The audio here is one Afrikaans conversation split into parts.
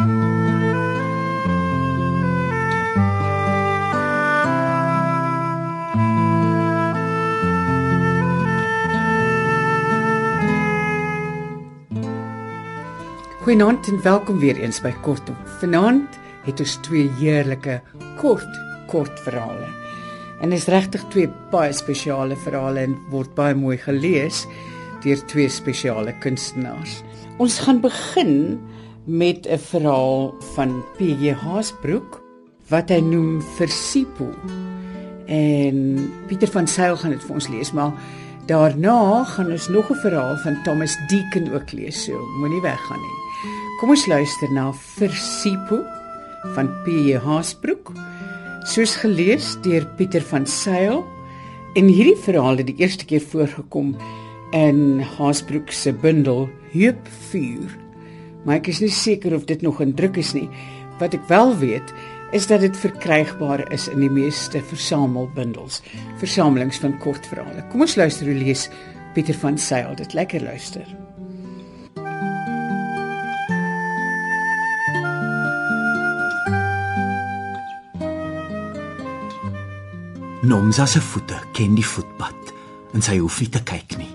Goeienaand en welkom weer eens by Kortop. Vanaand het ons twee heerlike kort kort verhale. En is regtig twee baie spesiale verhale en word baie mooi gelees deur twee spesiale kunstenaars. Ons gaan begin met 'n verhaal van PJ Haasbroek wat hy noem Versipo. En Pieter van Sail gaan dit vir ons lees, maar daarna gaan ons nog 'n verhaal van Thomas Deacon ook lees. So moenie weggaan nie. Kom ons luister na Versipo van P.J. Haasbroek, soos gelees deur Pieter van Sail. En hierdie verhaal het die eerste keer voorgekom in Haasbroek se bundel Hoop vuur. Maar ek is nie seker of dit nog in druk is nie. Wat ek wel weet, is dat dit verkrygbaar is in die meeste versamelbundels, versamelings van kortverhale. Kom ons luister hoe lees Pieter van Sail dit lekker luister. Nomsa se voete ken die voetpad en sy hoef nie te kyk nie.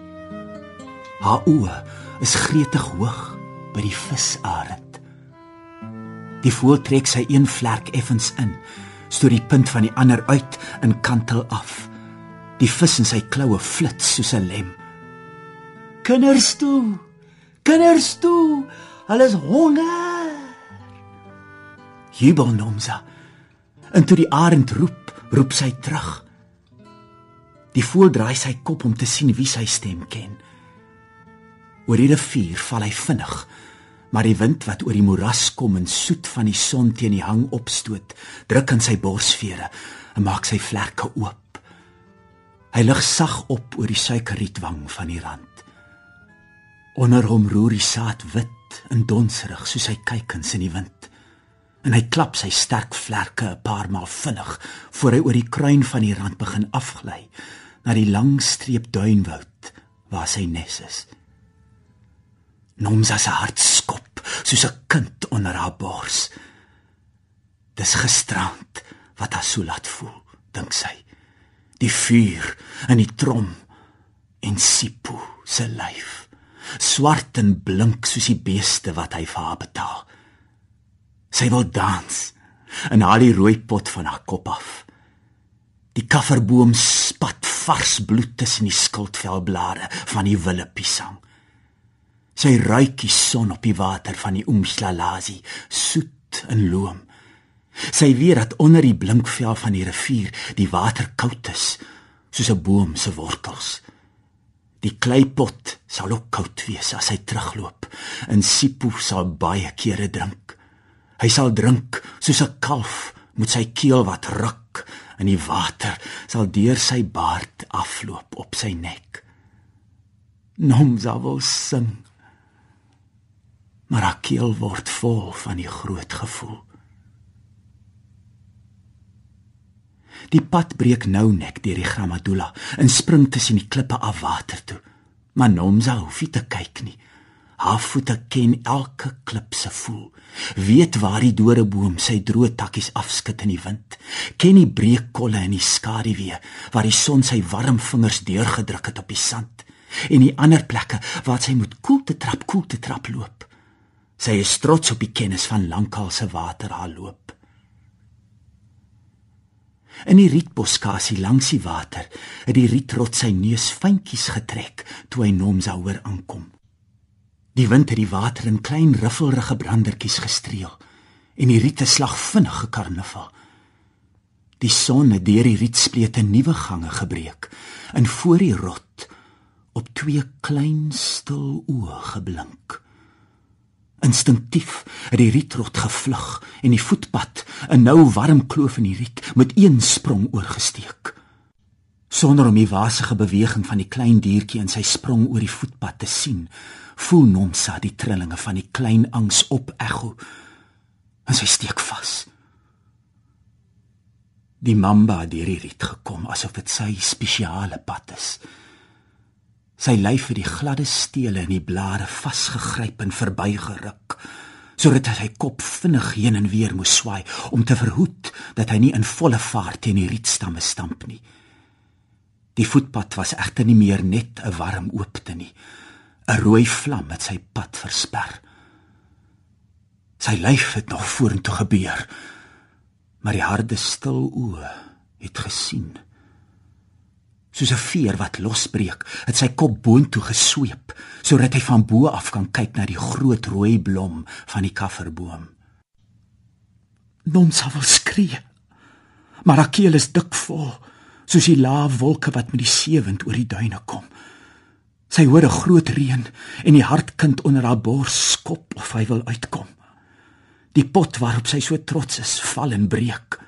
Haar oë is gretig hoog by die visarend. Die voël trek sy een vlek effens in, stoot die punt van die ander uit en kantel af. Die vis in sy kloue flits soos 'n lem. Kinders toe. Kinders toe. Alles honger. Jubel Nomsa. En toe die arend roep, roep sy terug. Die voël draai sy kop om te sien wie sy stem ken. Oor die rivier val hy vinnig, maar die wind wat oor die moeras kom en soet van die son teen die hang opstoot, druk in sy borsvere en maak sy vlerke oop. Hy lig sag op oor die suikerrietwang van die rand. Onder hom roer die saad wit en donserig soos hy kykens in die wind. En hy klap sy sterk vlerke 'n paar maal vinnig voor hy oor die kruin van die rand begin afgly na die lang streep duinwoud waar sy nes is. Nomsa se hart skop soos 'n kind onder haar bors. Dis gisterand wat haar so laat voel, dink sy. Die vuur in die trom en Sipo se lyf, swart en blink soos die beeste wat hy vir haar betaal. Sy wil dans haal die rooi pot van haar kop af. Die kafferboom spat vars bloed tussen die skildvelblare van die willepiesang. Sy ruik die son op die water van die Umslalazi, soet en loom. Sy weet dat onder die blinkvel van die rivier die water koud is, soos 'n boom se wortels. Die kleipot sal ook koud wees as hy terugloop en Sipho sal baie kere drink. Hy sal drink soos 'n kalf met sy keel wat ruk en die water sal deur sy baard afloop op sy nek. Nomsa wil sing. Maar haar keel word vol van die groot gevoel. Die pad breek nou nek deur die Gramadula en spring tussen die klippe af water toe. Maar Nomsa hoef nie te kyk nie. Haar voete ken elke klip se voel. Weet waar die doreboom sy droë takkies afskud in die wind. Ken die breek kolle in die skaduwee waar die son sy warm vingers deurgedruk het op die sand en die ander plekke waar sy moet koel te trap, koel te trap loop. Sy is trots op die kennis van lankal se water haar loop. In die rietboskasie langs die water het die rietrot sy neus fyntjies getrek toe hy Nomsa hoor aankom. Die wind het die water in klein riffelrige brandertjies gestreel en die riete slag vinnig gekarnaval. Die son het deur die rietsplete nuwe gange gebreek en voor die rot op twee klein stil oë geblink. Instinktief het die rietrot gevlug en die voetpad 'n nou warm kloof in die riet met een sprong oorgesteek. Sonder om die wasige beweging van die klein diertjie in sy sprong oor die voetpad te sien, voel Nomsa die trillinge van die klein angs op ekho. En sy steek vas. Die mamba het deur die riet gekom asof dit sy spesiale pad is. Sy lyf het die gladde stele in die blare vasgegryp en verbygeruk. sodat hy kop vinnig heen en weer moes swaai om te verhoed dat hy nie in volle vaart teen die rietstamme stamp nie. Die voetpad was egter nie meer net 'n warm oopte nie. 'n Rooi vlam het sy pad versper. Sy lyf het nog vorentoe gebeur, maar die harde stil oë het gesien soos 'n veer wat losbreek, het sy kop boontoe gesweep sodat hy van bo af kan kyk na die groot rooi blom van die kafferboom. Nomsa wil skree. Maar haar keel is dik vol, soos die lae wolke wat met die seewind oor die duine kom. Sy hoor 'n groot reën en die hartkind onder haar bors skop of hy wil uitkom. Die pot waarop sy so trots is, val en breek.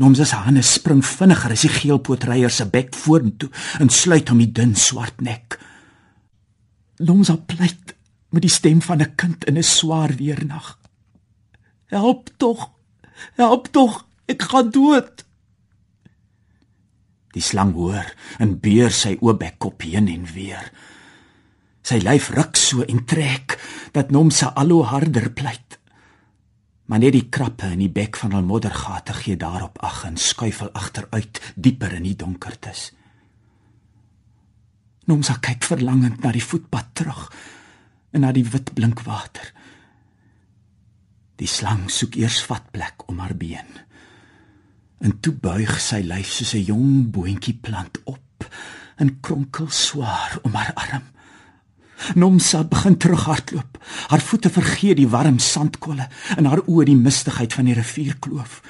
Nomsa se hande spring vinniger as die geelpootreier se bek vorentoe en sluit hom die dun swart nek. Nomsa pleit met die stem van 'n kind in 'n swaar weernag. Help tog. Help tog. Ek gaan dood. Die slang hoor en beer sy oopbek op heen en weer. Sy lyf ruk so en trek dat Nomsa al hoe harder pleit maar net die krappe in die bek van hul moddergate gee daarop ag en skuifel agteruit dieper in die donkertes. Nomsa kyk verlangend na die voetpad terug en na die wit blink water. Die slang soek eers vatplek om haar been. En toe buig sy lyf soos 'n jong boontjie plant op en kronkel swaar om haar arm. Nomsa begin terughardloop. Haar voete vergeet die warm sandkolle en haar oë die mistigheid van die rivierkloof.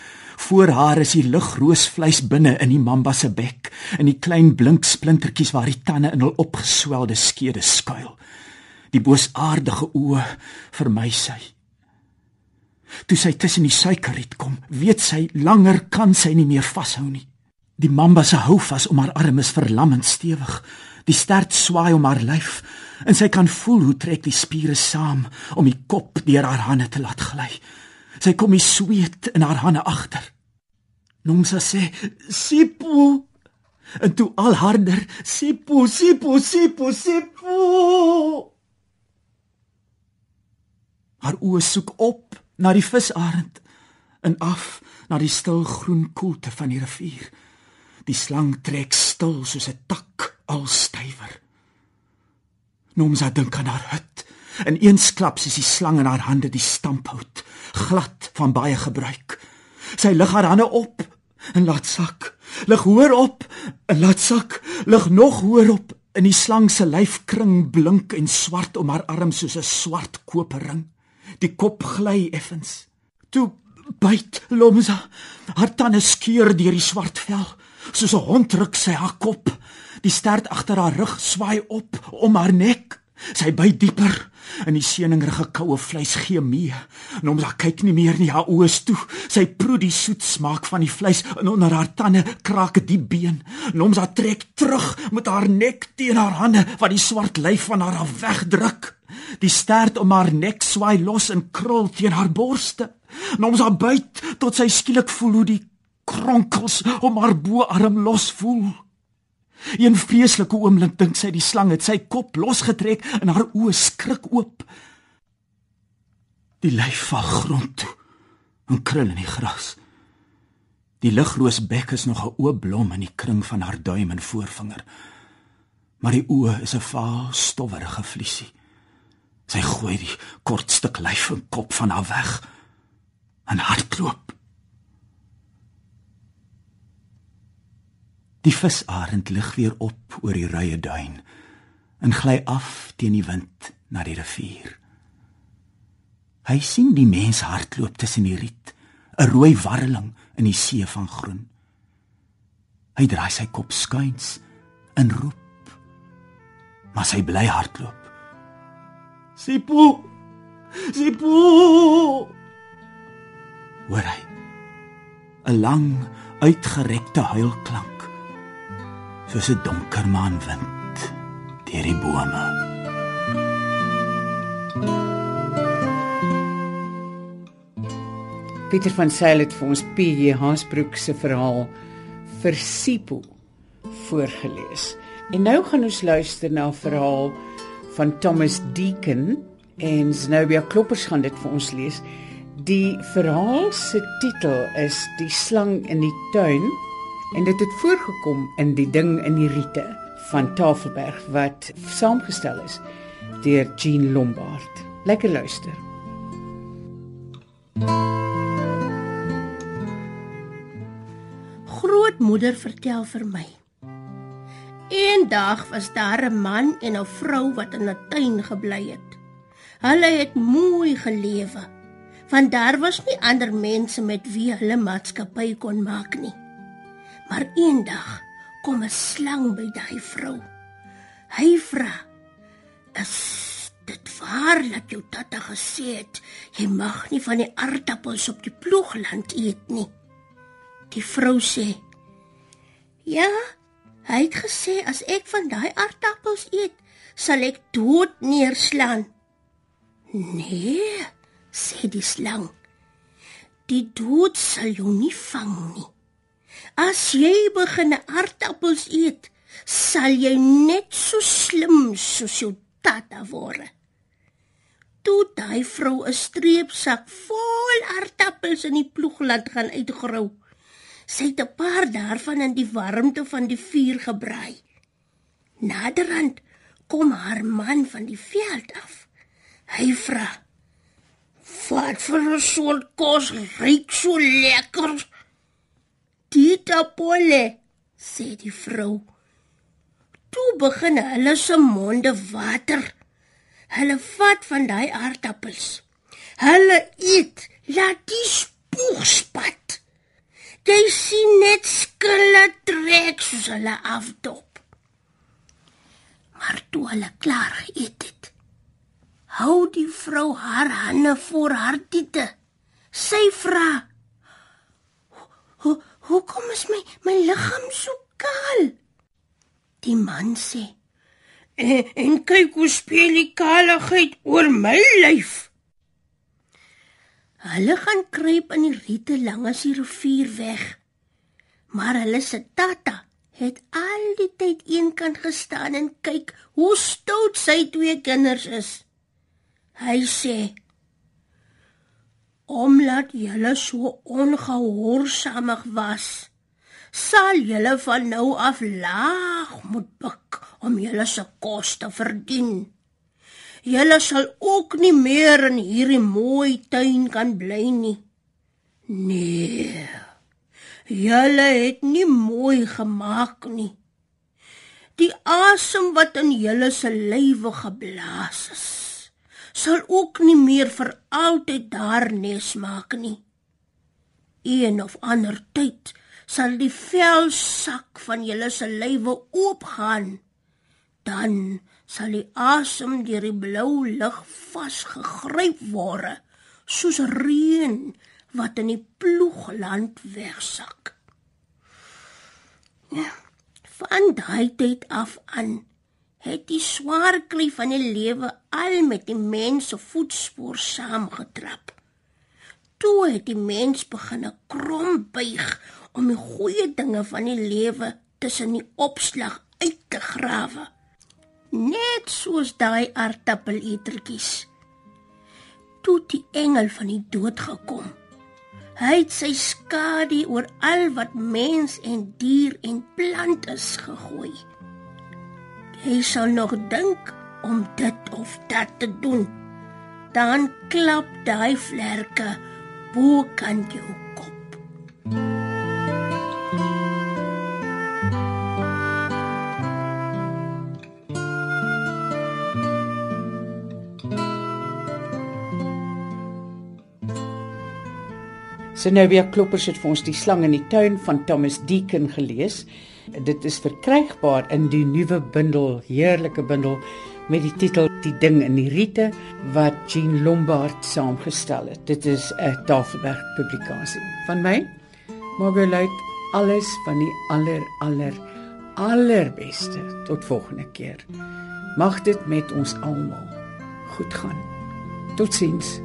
Voor haar is die lig roosvleis binne in die mamba se bek en die klein blink splintertjies waar die tande in hul opgeswelde skede skuil. Die boosaardige oë vermy sy. Toe sy tussen die suikerriet kom, weet sy langer kan sy nie meer vashou nie. Die mamba se houvas om haar arm is verlammend stewig. Die stert swaai om haar lyf en sy kan voel hoe trek die spiere saam om die kop deur haar hande te laat gly. Sy kom die sweet in haar hande agter. Nomsa sê: "Sipo." En toe al harder: "Sipo, sipo, sipo, sipo." Haar oë soek op na die visarend en af na die stil groen koelte van die rivier. Die slang trek stil soos 'n tak al stywer. Nomsa dink aan haar hut. In eensklaps is die slang in haar hande die stamphout, glad van baie gebruik. Sy lig haar hande op en laat sak. Lig hoër op en laat sak. Lig nog hoër op in die slang se lyfkring blink en swart om haar arm soos 'n swart koperring. Die kop gly effens. Toe byt Lomsa. Haar tande skeur deur die swart vel. Soos 'n hond ruk sy haar kop. Die stert agter haar rug swaai op om haar nek. Sy byt dieper in die seeningrige koue vleis gee mee. En haar kyk nie meer nie haar oë toe. Sy proe die soet smaak van die vleis en onder haar tande kraak die been. En haar trek terug met haar nek teen haar hande wat die swart lyf van haar af wegdruk. Die stert om haar nek swaai los en krul teen haar borste. En haar byt tot sy skielik voel hoe die kronkels om haar boarm los voel. Een vreeslike oomblik dink sy die slang het sy kop losgetrek en haar oë skrik oop. Die lyf val grond toe en krul in die gras. Die ligroos bek is nog 'n oop blom in die kring van haar duim en voorvinger. Maar die oë is 'n vaal stowwerige vliesie. Sy gooi die kort stuk lyf en kop van haar weg en hardloop. Die visarend lig weer op oor die ruie duin en gly af teen die wind na die rivier. Hy sien die mens hardloop tussen die riet, 'n rooi warreling in die see van groen. Hy draai sy kop skuins en roep. Maar sy bly hardloop. Sipo! Sipo! Hoor hy? 'n Lang uitgerekte huilklank soos 'n donker maanwind deur die bome. Pieter van Sail het vir ons PJ Haasbroek se verhaal vir Sipo voorgeles. En nou gaan ons luister na 'n verhaal van Thomas Deacon En Zenobia Kloppers gaan dit vir ons lees. Die verhaal se titel is Die slang in die tuin en dit het voorgekom in Die ding in die riete van Tafelberg wat saamgestel is deur Jean Lombard. Lekker luister. Grootmoeder vertel vir my. Eendag was daar 'n man en 'n vrou wat in 'n tuin gebly het. Hulle het mooi gelewe, want daar was nie ander mense met wie hulle maatskappy kon maak nie. Maar eendag kom 'n slang by daai vrou. Hy vra: "Is dit waar dat jou tatta gesê het jy mag nie van die aardappels op die ploegland eet nie. Die vrou sê: "Ja, hy het gesê as ek van daai aardappels eet, sal ek dood neerslaan." "Nee," sê die slang. "Die dood sal jou nie vang nie. As jy begin aardappels eet, sal jy net so slim soos jou tatta word. Toe daai vrou 'n streepsak vol aardappels in die ploegland gaan uitgrou. Sy het 'n paar daarvan in die warmte van die vuur gebraai. Naderhand kom haar man van die veld af. Hy vra: "Wat vir 'n soort kos ryk so lekker?" "Dit apolle," sê die vrou. Toe begin hulle se monde water. Hulle vat van daai aardappels. Hulle eet, laat die spoeg spat. Jy sien net skille trek soos hulle afdop. Maar toe hulle klaar geëet het, hou die vrou haar hande voor haar tiete. Sy vra: "Hoe hoe kom is my my liggaam so kaal?" Die man sê: "En, en kyk hoe speel die kaligheid oor my lyf." Hulle gaan kruip in die riete langs die rivier weg. Maar hulle se tatta het al die tyd eenkant gestaan en kyk hoe stout sy twee kinders is. Hy sê: "Omdat julle so ongehoorsaamig was, sal julle van nou af laag moet buig om julle se kos te verdien. Julle sal ook nie meer in hierdie mooi tuin kan bly nie. Nee. Julle het nie mooi gemaak nie. Die asem wat in julle se lywe geblaas is, sal ook nie meer vir altyd daar nes maak nie. Een of ander tyd sal die velsak van julle se lywe oopgaan. Dan sal die asem deur die blou lug vasgegryp word, soos reën wat in die ploegland wegsak. Ja, van daai tyd af aan het die swaar kry van die lewe al met die mens se voetspoor saamgetrap. Toe het die mens begin 'n krom buig om die goeie dinge van die lewe tussen die opslag uit te grawe. Net soos daai aardappelettertjies. Toe die engel van die dood gekom. Hy het sy skadu oor al wat mens en dier en plant is gegooi. Hy sal nog dink om dit of dat te doen. Dan klap daai vlerke bo kan jou kop. Zenobia Kloppers het vir ons die slang in die tuin van Thomas Deacon gelees. Dit is verkrygbaar in die nuwe bundel, heerlike bundel met die titel Die ding in die riete wat Jean Lombard saamgestel het. Dit is 'n Tafelberg publikasie. Van my, Margaret, alles van die aller aller allerbeste. Tot volgende keer. Mag dit met ons almal goed gaan. Totsiens.